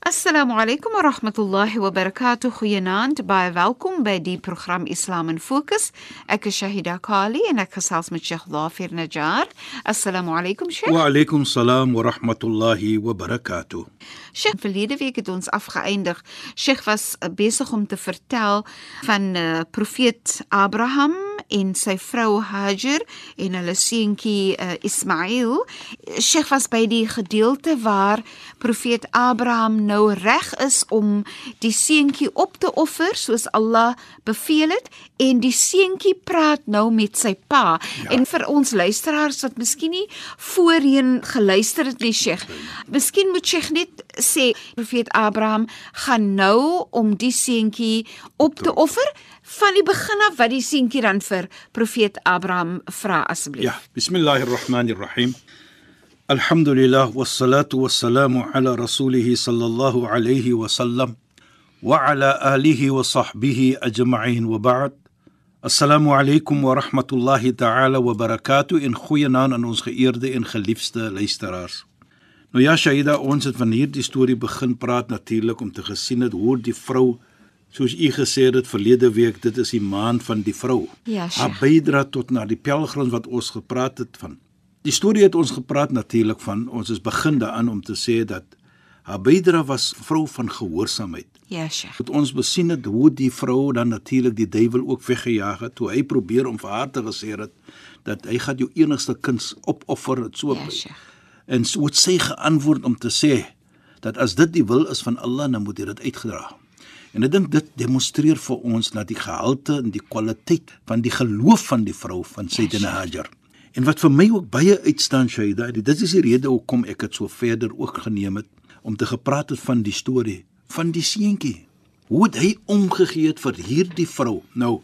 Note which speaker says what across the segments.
Speaker 1: Assalamu alaykum wa rahmatullahi wa barakatuh. Goeienaand. Baie welkom by die program Islam in Fokus. Ek is Shahida Kali en ek gesels met Sheikh Dhafir Najjar. Assalamu alaykum Sheikh.
Speaker 2: Wa alaykum salaam wa rahmatullahi wa barakatuh.
Speaker 1: Sheikh, verlede week het ons afgeëindig. Sheikh was besig om te vertel van uh, profeet Abraham en sy vrou Hajar en hulle seentjie uh, Ismail. Sheikh was by die gedeelte waar profeet Abraham nou reg is om die seentjie op te offer soos Allah beveel het en die seentjie praat nou met sy pa. Ja. En vir ons luisteraars wat miskien nie voorheen geluister het nie, Sheikh. Miskien moet Sheikh net sê profeet Abraham gaan nou om die seentjie op te offer van die begin af wat die seentjie dan vir profeet Abraham vra asseblief.
Speaker 2: Ja, bismillahirrahmanirrahim. Alhamdulillah wassalatu wassalamu ala rasulih sallallahu alayhi wa sallam wa ala alihi wa sahbihi ajma'in wa ba'd. Assalamu alaykum wa rahmatullahi ta'ala wa barakatuh in goeie naam aan ons geëerde en geliefde luisteraars. Nou ja, Shaida, ons het van hierdie storie begin praat natuurlik om te gesien het hoe die vrou soos u gesê het verlede week, dit is die maand van die vrou.
Speaker 1: Ja,
Speaker 2: Haar bydra tot na die pelgrims wat ons gepraat het van. Die storie het ons gepraat natuurlik van ons is begin daaraan om te sê dat haar bydra was vrou van gehoorsaamheid.
Speaker 1: Ja, Sheikh.
Speaker 2: Het ons besien het hoe die vrou dan natuurlik die duiwel ook weggejaag het toe hy probeer om vir haar te gesê het dat hy gaan jou enigste kind opoffer het so
Speaker 1: Ja, Sheikh.
Speaker 2: en so het sy geantwoord om te sê dat as dit die wil is van Allah dan moet jy dit uitgedra. En ek dink dit demonstreer vir ons dat die gehalte en die kwaliteit van die geloof van die vrou van Sayyidina Hajar. En wat vir my ook baie uitstaan Shaida, dit is die rede hoekom ek dit so verder ook geneem het om te gepraat het van die storie van die seentjie. Hoe het hy omgegee het vir hierdie vrou? Nou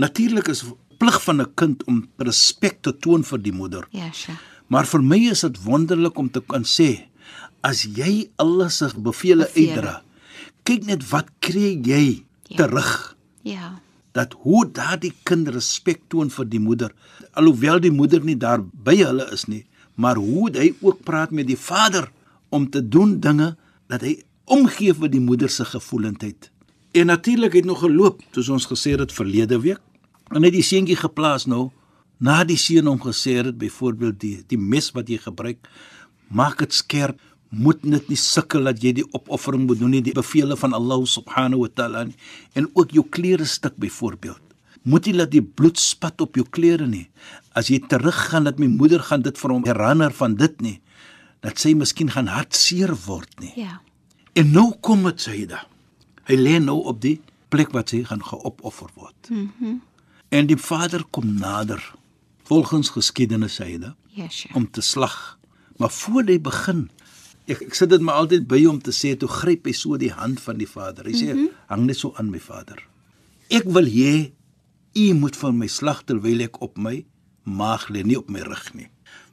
Speaker 2: natuurlik is plig van 'n kind om respek te toon vir die moeder.
Speaker 1: Ja, Sheikh.
Speaker 2: Maar vir my is dit wonderlik om te kan sê as jy Allah se Bevele. uitdra, kyk net wat kry jy
Speaker 1: Ja.
Speaker 2: terug.
Speaker 1: Ja.
Speaker 2: Dat hoe daardie kind respek toon vir die moeder, alhoewel die moeder nie daar by hulle is nie, maar hoe hy ook praat met die vader om te doen dinge dat hy omgee vir die moeder se gevoelendheid. En natuurlik het nog geloop, soos ons gesê het verlede week. En het die seentjie geplaas nou na die seun hom gesê het byvoorbeeld die die mes wat jy gebruik, maak dit skerp. Moet net nie sukkel dat jy die opoffering moet doen nie, die bevele van Allah subhanahu wa taala nie. en ook jou klere stuk byvoorbeeld. Moet jy laat die bloed spat op jou klere nie. As jy teruggaan dat my moeder gaan dit vir hom herinner van dit nie, dat sy miskien gaan hartseer word nie.
Speaker 1: Ja.
Speaker 2: En nou kom dit Saida. Hy lê nou op die plek wat sy gaan geopoffer word. Mhm. Mm en die vader kom nader volgens geskiedenis Saida
Speaker 1: Ja, Sheikh.
Speaker 2: om te slag. Maar voor hy begin ek ek sit dit maar altyd by om te sê toe gryp hy so die hand van die vader. Hy sê mm -hmm. hang net so aan my vader. Ek wil hê u moet vir my slag terwyl ek op my maag lê, nie op my rug nie.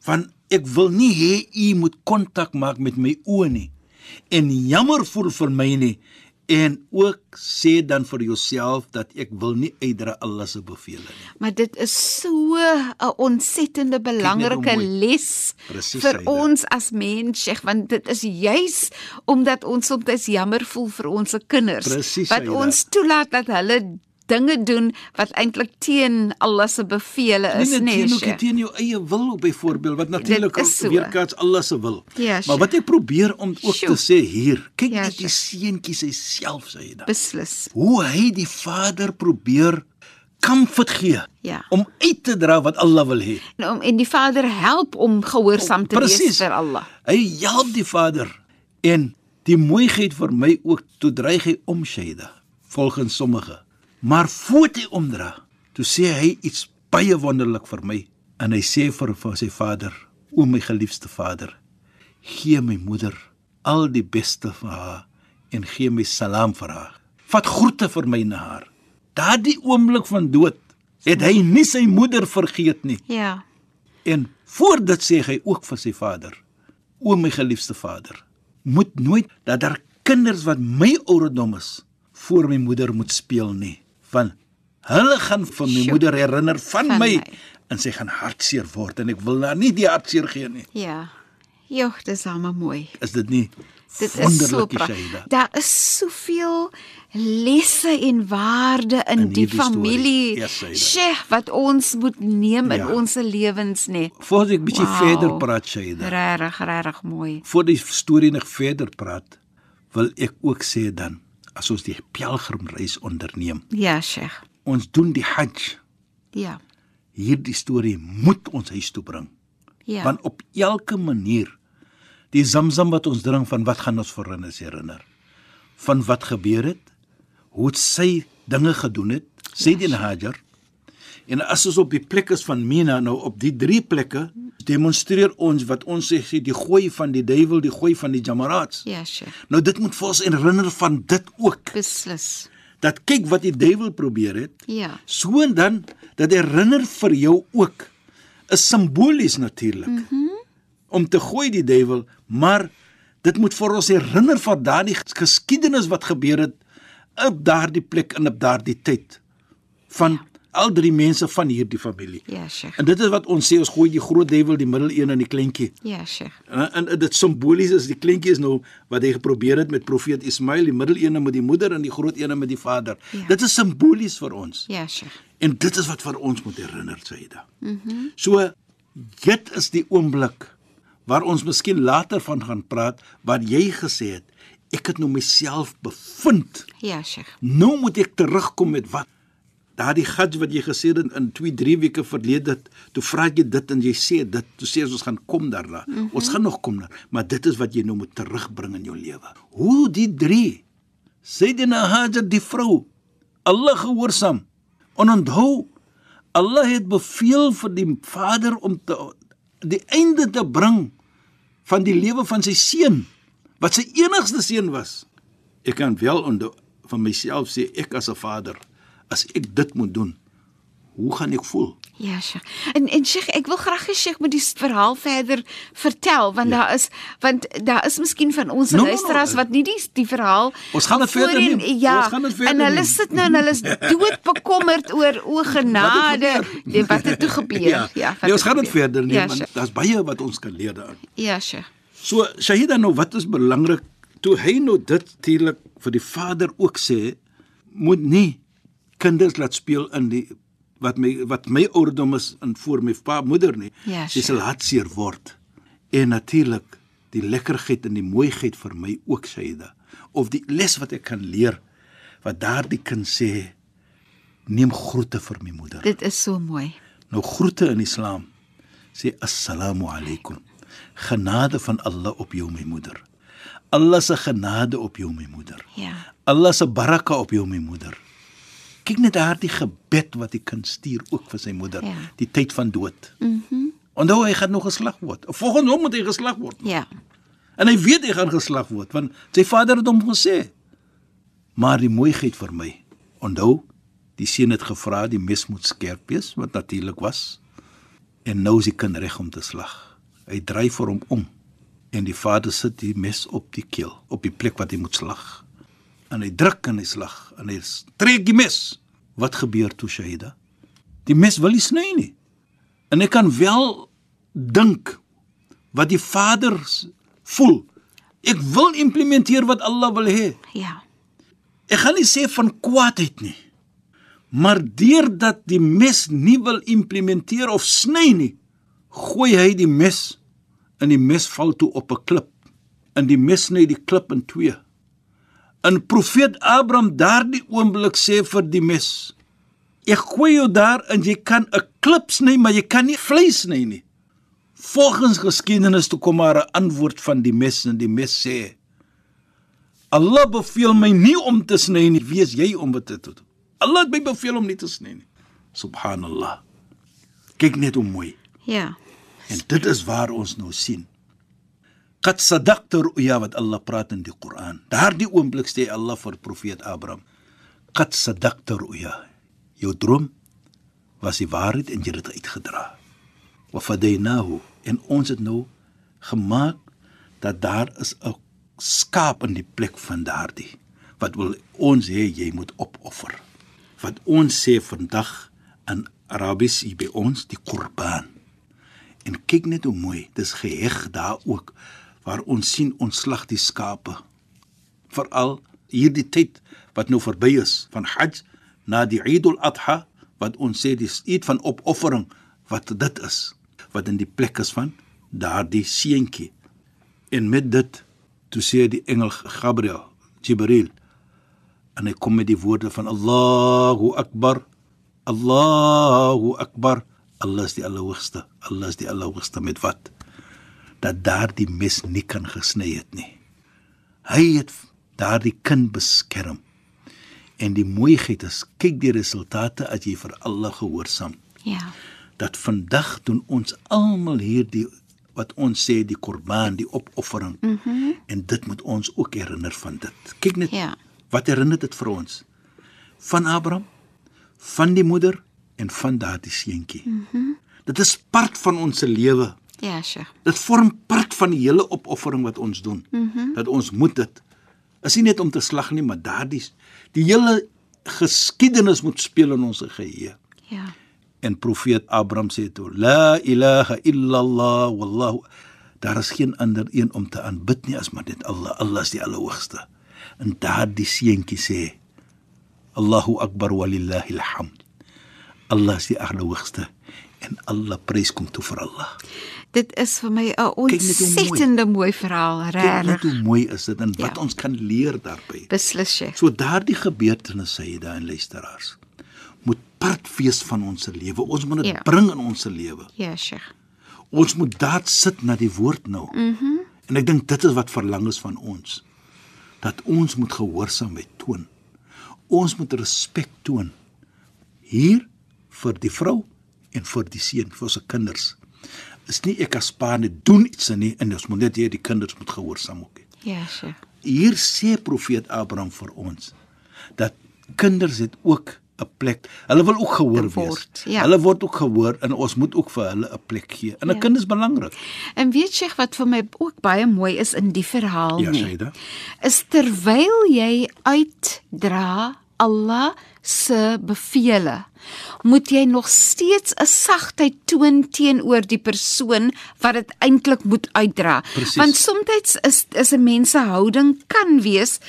Speaker 2: Want ek wil nie hê u moet kontak maak met my oë nie en jammer voel vir my nie en ook sê dan vir jouself dat ek wil nie uitdra Allah se bevele nie.
Speaker 1: Maar dit is so 'n ontsettende belangrike les
Speaker 2: Presies,
Speaker 1: vir
Speaker 2: Saida.
Speaker 1: ons as mens, Sheikh, want dit is juis omdat ons soms jammer voel vir ons kinders
Speaker 2: Presies,
Speaker 1: wat
Speaker 2: Saida.
Speaker 1: ons toelaat dat hulle dinge doen wat eintlik teen Allah se bevele is,
Speaker 2: Nee,
Speaker 1: nee,
Speaker 2: teen, ook teen jou eie wil byvoorbeeld wat natuurlik
Speaker 1: so.
Speaker 2: weerkaats Allah se wil.
Speaker 1: Ja,
Speaker 2: maar wat ek probeer om ook
Speaker 1: Sjoe.
Speaker 2: te sê hier, kyk
Speaker 1: Ja,
Speaker 2: net die seentjie self sê dan.
Speaker 1: Beslis.
Speaker 2: Hoe hy die vader probeer comfort gee
Speaker 1: Ja.
Speaker 2: om uit te dra wat Allah wil hê.
Speaker 1: En, om, en die Vader help om gehoorsaam te wees
Speaker 2: Presies.
Speaker 1: vir Allah.
Speaker 2: Hy help die vader en die mooiheid vir my ook toe dreig hy om Shaida volgens sommige Maar voor hy omdra, toe sê hy iets baie wonderlik vir my en hy sê vir, vir sy vader: "O my geliefde vader, gee my moeder al die beste vir haar en gee my salaam vir haar. Vat groete vir my na haar." Daardie oomblik van dood het hy nie sy moeder vergeet nie.
Speaker 1: Ja.
Speaker 2: En voor dit sê hy ook vir sy vader: "O my geliefde vader, moet nooit dat daar kinders wat my ouderdom is voor my moeder moet speel nie, want hulle gaan vir my
Speaker 1: Sjoe.
Speaker 2: moeder herinner van,
Speaker 1: Van
Speaker 2: my,
Speaker 1: my.
Speaker 2: en sy gaan hartseer word en ek wil haar nie die hartseer gee nie.
Speaker 1: Ja. Joh, dis almal mooi.
Speaker 2: Is dit nie
Speaker 1: Dit is so pragtig. Daar is soveel lesse en waarde in,
Speaker 2: In
Speaker 1: die familie.
Speaker 2: Yes.
Speaker 1: Sheikh wat ons moet neem in
Speaker 2: Ja.
Speaker 1: ons lewens nê.
Speaker 2: Voordat ek bietjie
Speaker 1: Wauw.
Speaker 2: verder praat, Shaida.
Speaker 1: Regtig, regtig mooi.
Speaker 2: Voor die storie nog verder praat, wil ek ook sê dan as ons die pelgrimreis onderneem,
Speaker 1: Ja, Sheikh.
Speaker 2: ons doen die Hajj
Speaker 1: Ja.
Speaker 2: hierdie storie moet ons huis toe bring.
Speaker 1: Ja.
Speaker 2: Want op elke manier die Zamzam wat ons drink van wat gaan ons herinner herinner. Van wat gebeur het, hoe het sy dinge gedoen het, Sayyidina Hajar. En as ons op die plek is van Mina nou op die drie plekke demonstreer ons wat ons sê sê, die gooi van die duiwel, die gooi van die jamarats.
Speaker 1: ja, Sheikh.
Speaker 2: Nou dit moet vir ons herinner van dit ook.
Speaker 1: Beslis.
Speaker 2: Dat kyk wat die duiwel probeer het,
Speaker 1: Ja.
Speaker 2: So en dan dat herinner vir jou ook is simbolies natuurlik. Mm -hmm. Om te gooi die duiwel, maar dit moet vir ons herinner van daardie geskiedenis wat gebeur het op daardie plek en op daardie tyd van ja. Al drie mense van hierdie familie.
Speaker 1: Ja, Sheikh.
Speaker 2: En dit is wat ons sê ons gooi die groot duiwel die middel een en die kleintjie.
Speaker 1: Ja, Sheikh.
Speaker 2: En, en, en dit simbolies is die kleintjie is nou wat hy geprobeer het met profeet Ismail, die middel een met die moeder en die groot een met die vader.
Speaker 1: Ja.
Speaker 2: Dit is simbolies vir ons.
Speaker 1: Ja, Sheikh.
Speaker 2: En dit is wat vir ons moet herinner, Saida. Mhm. Mm so dit is die oomblik waar ons miskien later van gaan praat wat jy gesê het. Ek het nou myself bevind.
Speaker 1: Ja, Sheikh.
Speaker 2: Nou moet ek terugkom met wat? Daardie gats wat jy gesê het in 2, 3 weke verlede, toe vra jy dit en jy sê dit, toe sê ons gaan kom daarna. Mm -hmm. Ons gaan nog kom daar, maar dit is wat jy nou moet terugbring in jou lewe. Hoe die drie Sayyidina Hajar die vrou Allah gehoorsaam. En onthou Allah het beveel vir die vader om te die einde te bring van die lewe van sy seun wat sy enigste seun was. Ek kan wel onthou van myself sê ek as 'n vader as ek dit moet doen, hoe gaan ek voel?
Speaker 1: Ja, Sheikh. En en Sheikh, ek wil graag hê Sheikh moet die verhaal verder vertel want ja. daar is want daar is miskien van ons
Speaker 2: No, no, no,
Speaker 1: luisteraars
Speaker 2: eh,
Speaker 1: wat nie die die verhaal
Speaker 2: Ons gaan dit verder neem.
Speaker 1: Ja,
Speaker 2: Ons gaan dit verder
Speaker 1: en hulle
Speaker 2: neem.
Speaker 1: sit nou en hulle is dood bekommerd oor o genade
Speaker 2: gebeur?
Speaker 1: die- wat het toe gebeur.
Speaker 2: Ja,
Speaker 1: ja wat
Speaker 2: nee, ons gaan dit verder neem
Speaker 1: Ja,
Speaker 2: want daar's baie wat ons kan leer daarin.
Speaker 1: Ja, Sheikh.
Speaker 2: So Shahida nou wat is belangrik toe hy nou dit natuurlik vir die vader ook sê moet nie kinders laat speel in die wat my wat my ouderdom is in voor my pa moeder nie.
Speaker 1: Ja,
Speaker 2: Sy
Speaker 1: sure.
Speaker 2: sal hartseer word. En natuurlik die lekkerheid en die mooiheid vir my ook Shahida of die les wat ek kan leer wat daardie kind sê neem groete vir my moeder.
Speaker 1: Dit is so mooi.
Speaker 2: Nou groete in Islam sê assalamu alaykum. Genade van Allah op jou my moeder. Allah se genade op jou my moeder.
Speaker 1: Ja.
Speaker 2: Allah se baraka op jou my moeder. Kyk net daardie gebed wat die kind stuur ook vir sy moeder,
Speaker 1: Ja.
Speaker 2: die tyd van dood.
Speaker 1: Mhm.
Speaker 2: Mm Onthou hy gaan nog geslag word. Volgens hom moet hy geslag word.
Speaker 1: Ja.
Speaker 2: En hy weet hy gaan geslag word want sy vader het hom gesê. Maar die mooiheid vir my. Onthou, die seun het gevra die mes moet skerp wees wat natuurlik was. En nou is die kind reg om te slag. Hy draai vir hom om en die vader sit die mes op die keel, op die plek wat hy moet slag. En hy druk en hy slag en hy trek die mes. Wat gebeur toe Shahida? Die mes wil nie sny nie. En ek kan wel dink wat die vader voel. Ek wil implementeer wat Allah wil hê.
Speaker 1: Ja.
Speaker 2: Ek gaan nie sê van kwaadheid nie. Maar deurdat die mes nie wil implementeer of sny nie, gooi hy die mes en die mes val toe op 'n klip. En die mes sny die klip in twee. En profeet Abraham daardie oomblik sê vir die mes: Ek gooi jou daar en jy kan 'n klip sny, maar jy kan nie vleis sny nie. Volgens geskiedenis toe kom maar 'n antwoord van die mes en die mes sê: Allah beveel my nie om te sny nie, wie is jy om dit te doen? Allah het my beveel om nie te sny nie. Subhanallah. Kyk net hoe mooi.
Speaker 1: Ja.
Speaker 2: En dit is waar ons nou sien. Qad sadaqta ru'ya wat Allah praat in die Koran. Daardie oomblik sê Allah vir profeet Abraham, Qad sadaqta ru'ya. Jou droom was die waarheid en jy het dit uitgedra. Wa fadaynahu en ons het nou gemaak dat daar is 'n skaap in die plek van daardie wat wil ons hê jy moet opoffer. Wat ons sê vandag in Arabies hier by ons die Qurban. En kyk net hoe mooi, dis geheg daar ook waar ons sien ons slag die skape. Veral hierdie tyd wat nou verby is van Hajj na die Eid al-Adha wat ons sê dis iets van opoffering wat dit is wat in die plek is van daardie seentjie. En met dit toe sê die engel Gabriel, Jibril en hy kom met die woorde van Allahu Akbar. Allahu Akbar. Allah is die Allerhoogste. Allah is die Allerhoogste met wat? Dat daardie mes nie kan gesny het nie. Hy het daardie kind beskerm. En die mooiheid is, kyk die resultate as jy vir Allah gehoorsaam.
Speaker 1: Ja.
Speaker 2: Dat vandag doen ons almal hierdie wat ons sê die korban, die opoffering. Mhm. Mm en dit moet ons ook herinner van dit. Kyk net
Speaker 1: Ja.
Speaker 2: wat herinner dit vir ons? Van Abraham, van die moeder en van daardie seentjie. Mhm. Mm dit is part van ons lewe.
Speaker 1: Ja, Sheikh.
Speaker 2: Dit vorm part van die hele opoffering wat ons doen. Mm -hmm. Dat ons moet dit. Is nie net om te slag nie, maar daardie die hele geskiedenis moet speel in ons geheue.
Speaker 1: Ja.
Speaker 2: En profeet Abraham sê toe: La ilaha illallah wallahu daar is geen ander een om te aanbid nie as maar net Allah. Allah is die Allerhoogste. En daardie seentjie sê: Allahu akbar walillahi alhamd. Allah is die Allerhoogste en alle prys kom toe vir Allah.
Speaker 1: Dit is vir my 'n
Speaker 2: hoe mooi.
Speaker 1: ontsettende mooi verhaal, regtig.
Speaker 2: hoe mooi is dit en wat
Speaker 1: Ja.
Speaker 2: ons kan leer daarbey.
Speaker 1: Beslis, Sheikh.
Speaker 2: So daardie gebeurtenisse sê daar in luisteraars moet part wees van ons lewe. Ons moet dit
Speaker 1: Ja.
Speaker 2: bring in ons lewe.
Speaker 1: Ja, Sheikh.
Speaker 2: Ons moet daar sit na die woord nou. Mhm. Mm en ek dink dit is wat verlang is van ons. Dat ons moet gehoorsaamheid toon. Ons moet respek toon. Hier vir die vrou en vir die seun, vir ons kinders. Is nie ek as pa net doen iets nie en ons moet net hê die kinders moet gehoorsaam ook. hê.
Speaker 1: Ja, Sheikh.
Speaker 2: Hier sê profeet Abraham vir ons dat kinders het ook 'n plek. Hulle wil ook gehoor
Speaker 1: Word,
Speaker 2: wees.
Speaker 1: ja.
Speaker 2: Hulle word ook gehoor en ons moet ook vir hulle 'n plek gee. En 'n
Speaker 1: Ja.
Speaker 2: kind is belangrik.
Speaker 1: En weet Sheikh wat vir my ook baie mooi is in die verhaal
Speaker 2: Ja,
Speaker 1: nie?
Speaker 2: Shaida.
Speaker 1: Is terwyl jy uitdra Allah se bevele, moet jy nog steeds 'n sagtheid toon teenoor die persoon wat dit eintlik moet uitdra.
Speaker 2: Presies.
Speaker 1: Want soms is is 'n mens se houding kan wees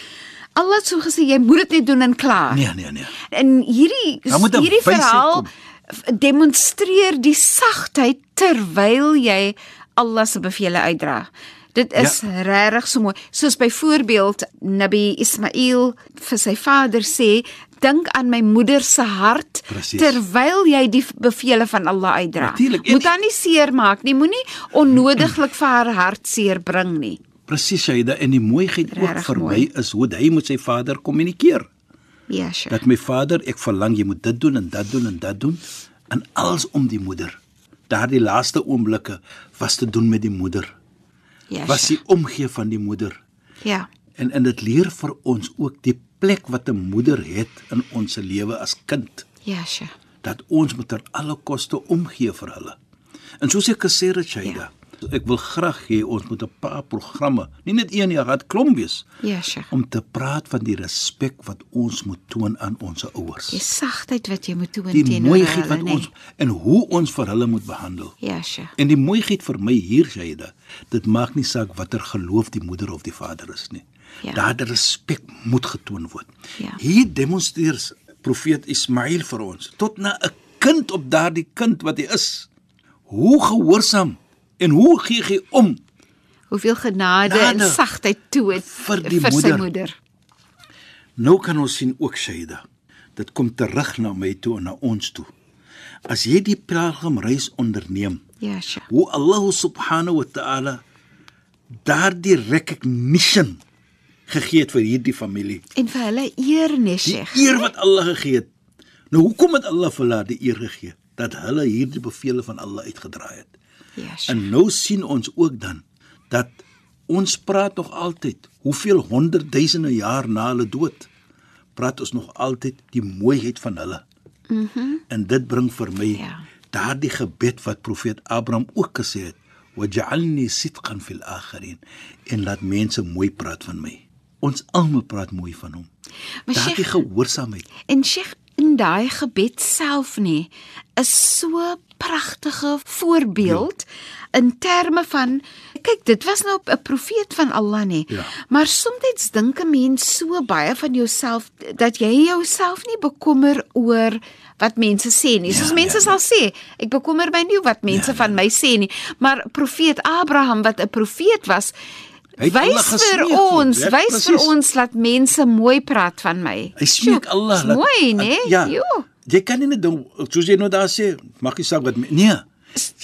Speaker 1: Allah het so gesê jy moet dit net doen en klaar.
Speaker 2: Nee, nee, nee.
Speaker 1: En hierdie hierdie verhaal
Speaker 2: kom.
Speaker 1: demonstreer die sagtheid terwyl jy Allah se bevele uitdra. Dit is ja. regtig so mooi. Soos byvoorbeeld Nabi Ismail vir sy vader sê, dink aan my moeder se hart
Speaker 2: Presies.
Speaker 1: terwyl jy die bevele van Allah uitdra.
Speaker 2: Natuurlijk. En-
Speaker 1: Moet haar nie seer maak nie, moenie onnodiglik vir haar hart seer bring nie.
Speaker 2: Presies Shaida en die mooiheid ook
Speaker 1: Regtig
Speaker 2: vir
Speaker 1: mooi.
Speaker 2: my is hoe hy met sy vader kommunikeer.
Speaker 1: Ja, sure.
Speaker 2: Dat my vader, ek verlang jy moet dit doen en dat doen en dat doen en alles om die moeder. Daardie laaste oomblikke was te doen met die moeder.
Speaker 1: Ja,
Speaker 2: Was die omgee van die moeder.
Speaker 1: Ja.
Speaker 2: En en dit leer vir ons ook die plek wat 'n moeder het in ons lewe as kind
Speaker 1: Ja, sure.
Speaker 2: dat ons moet ter alle koste omgee vir hulle. En soos ek gesê het, Shaida, ja. Ek wil graag hê ons moet 'n paar programme, nie net een jaar, het klomp wees
Speaker 1: Ja, sure.
Speaker 2: om te praat van die respek wat ons moet toon aan ons ouers.
Speaker 1: Die sagtheid wat jy moet toon
Speaker 2: Die
Speaker 1: teenoor
Speaker 2: mooiheid
Speaker 1: hulle,
Speaker 2: wat
Speaker 1: nee.
Speaker 2: ons en hoe ons vir hulle moet behandel.
Speaker 1: Ja, sure.
Speaker 2: En die mooiheid vir my hier Shaida, dit maak nie saak watter geloof die moeder of die vader is nie.
Speaker 1: Ja.
Speaker 2: Daardie respek moet getoon word.
Speaker 1: Ja.
Speaker 2: Hier demonstreer profeet Ismail vir ons tot na 'n kind op daardie kind wat hy is. Hoe gehoorsaam en hoe gee hy om
Speaker 1: Hoeveel genade
Speaker 2: Genade
Speaker 1: en sagtheid toe het
Speaker 2: vir die
Speaker 1: vir sy
Speaker 2: moeder.
Speaker 1: moeder.
Speaker 2: Nou kan ons sien ook Shaida. Dit kom terug na my toe en na ons toe. As jy die pelgrimreis onderneem,
Speaker 1: Ja, sure.
Speaker 2: hoe Allah subhanahu wa ta'ala daardie recognition gegee het vir hierdie familie.
Speaker 1: En vir hulle eer nee,
Speaker 2: Die
Speaker 1: Sheikh.
Speaker 2: eer wat Allah gegee het. Nou hoekom het Allah vir hulle die eer gegee dat hulle hierdie bevele van Allah uitgedraai het?
Speaker 1: Sheikh.
Speaker 2: En nou sien ons ook dan dat ons praat nog altyd hoeveel honderdduisende jaar na hulle dood praat ons nog altyd die mooiheid van hulle. Mhm. Mm en dit bring vir my
Speaker 1: Ja.
Speaker 2: daardie gebed wat profeet Abraham ook gesê het, "Waj'alni sidqan fil akhirin." En laat mense mooi praat van my. Ons almal praat mooi van hom. Daardie gehoorsaamheid.
Speaker 1: en Sheikh in daai gebed self nê is so pragtige voorbeeld ja. in terme van kyk dit was nou 'n profeet van Allah nê
Speaker 2: Ja.
Speaker 1: maar soms dink 'n mens so baie van jouself dat jy jouself nie bekommer oor wat mense sê nie. Soos
Speaker 2: Ja,
Speaker 1: mense
Speaker 2: ja,
Speaker 1: sal sê, ek bekommer my nie wat mense
Speaker 2: Ja,
Speaker 1: van my sê nie, maar profeet Abraham wat 'n profeet was, wys vir ons, wys vir ons laat mense mooi praat van my.
Speaker 2: Hy smeek
Speaker 1: Sjoe,
Speaker 2: Allah
Speaker 1: is Mooi, né?
Speaker 2: Ja.
Speaker 1: Jo.
Speaker 2: Jy kan nie net soos jy nou daar sê, maak nie saak wat nee.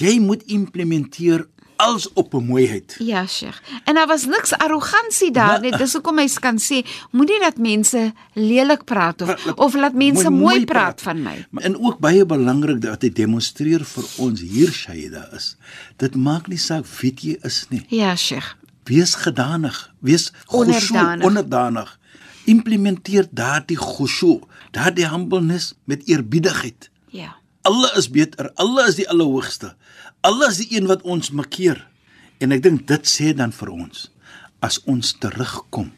Speaker 2: Jy moet implementeer als op 'n mooiheid.
Speaker 1: Ja, Sheikh. En daar was niks arrogansie daar nie. Dis hoekom hy kan sê, moenie dat mense lelik praat of
Speaker 2: Laat-
Speaker 1: of laat mense mooi, praat van my.
Speaker 2: Maar en ook baie belangrik dat hy demonstreer vir ons hier Shaida is. Dit maak nie saak wie jy is nie.
Speaker 1: Ja, Sheikh.
Speaker 2: Wees gedanig, wees khushu,
Speaker 1: Onderdanig.
Speaker 2: onderdanig. Implementeer daardie khushu, daardie humbleness met eerbiedigheid.
Speaker 1: Ja.
Speaker 2: Allah is beter, Allah is die allerhoogste. Allah is die een wat ons makkeer. En ek dink dit sê dan vir ons as ons terugkom.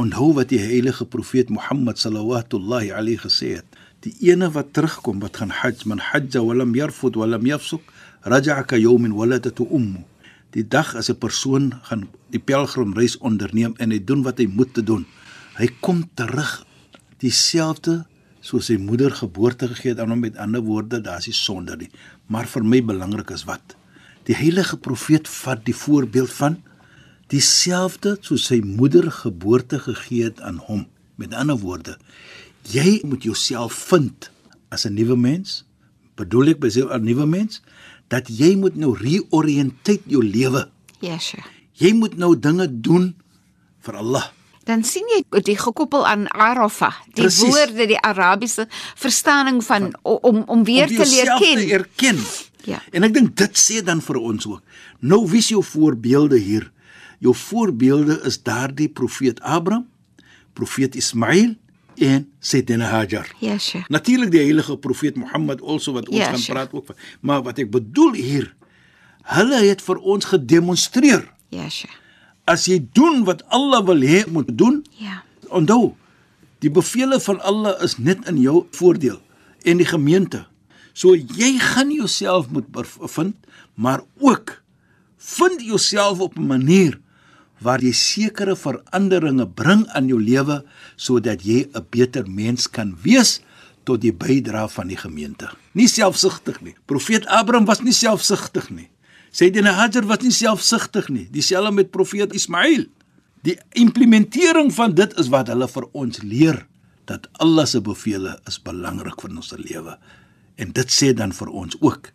Speaker 2: Onthou wat die heilige profeet Mohammed sallallahu alayhi gesê het. Die ene wat terugkom wat gaan hajj, man hajja wa lam yarfud wa lam yafsuk, raja'a ka yawmin waladatu ummu. Die dag as 'n persoon gaan die pelgrimreis onderneem en hy doen wat hy moet te doen. Hy kom terug dieselfde soos sy moeder geboorte gegee het aan hom met ander woorde daar's nie sonde nie. Maar vir my belangrik is wat? Die heilige profeet vat die voorbeeld van dieselfde soos sy moeder geboorte gegee het aan hom. Met ander woorde jy moet jouself vind as 'n nuwe mens. Bedoel ek by 'n nuwe mens dat jy moet nou reoriënteer jou lewe
Speaker 1: Ja, Sheikh.
Speaker 2: jy moet nou dinge doen vir Allah
Speaker 1: Dan sien jy dit gekoppel aan Arafa, die
Speaker 2: Precies.
Speaker 1: woorde, die Arabiese verstaaning van o- om om weer
Speaker 2: om
Speaker 1: te leer ken.
Speaker 2: te erken.
Speaker 1: Ja.
Speaker 2: En ek dink dit sê dan vir ons ook. Nou is jou voorbeelde hier? Jou voorbeelde is daardie profeet Abraham, profeet Ismail en Sayyidina Hajar.
Speaker 1: Ja, Sheikh.
Speaker 2: Natuurlik die heilige profeet Mohammed also wat ons
Speaker 1: Ja,
Speaker 2: gaan
Speaker 1: sure.
Speaker 2: praat ook van. Maar wat ek bedoel hier, hulle het vir ons gedemonstreer
Speaker 1: Ja, Sheikh.
Speaker 2: as jy doen wat Allah wil hê moet doen,
Speaker 1: Ja.
Speaker 2: Onthou, die bevele van Allah is net in jou voordeel en die gemeente. So jy gaan jouself moet vind, maar ook vind jouself op 'n manier waar jy sekere veranderinge bring aan jou lewe sodat jy 'n beter mens kan wees tot die bydrae van die gemeente. Nie selfsugtig nie. Profeet Abraham was nie selfsugtig nie. Sayyidina Hajar was nie selfsugtig nie. Dieselfde met profeet Ismail. Die implementering van dit is wat hulle vir ons leer dat Allah se bevele is belangrik vir ons lewe. En dit sê dan vir ons ook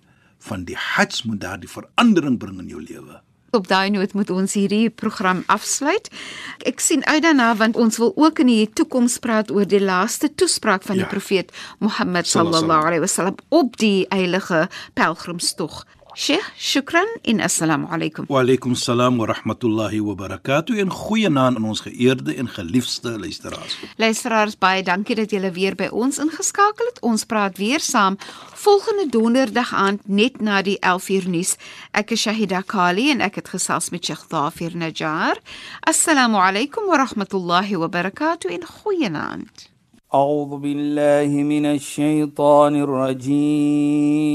Speaker 2: van die Hajj moet daardie verandering bring in jou lewe.
Speaker 1: Op daai noot moet ons hierdie program afsluit. Ek sien uit daarna want ons wil ook in die toekoms praat oor die laaste toespraak van die
Speaker 2: Ja.
Speaker 1: profeet Mohammed
Speaker 2: Sallallahu
Speaker 1: sallallahu alaihi wasallam op die heilige pelgrimstog. Sheikh, shukran en assalamu alaykum.
Speaker 2: Wa alaykum salaam wa rahmatullahi wa barakatuh en goeienaand aan ons geëerde en geliefde luisteraars.
Speaker 1: Luisteraars, baie dankie dat julle weer by ons ingeskakel het. Ons praat weer saam volgende donderdag aand net na die 11uur nuus. Ek is Shahida Kali en ek het gesels met Sheikh Dafir Najjar. Assalamu alaykum wa rahmatullahi wa barakatuh en goeienaand.
Speaker 3: أعوذ بالله من الشيطان الرجيم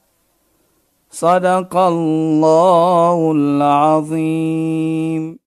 Speaker 3: صدق الله العظيم.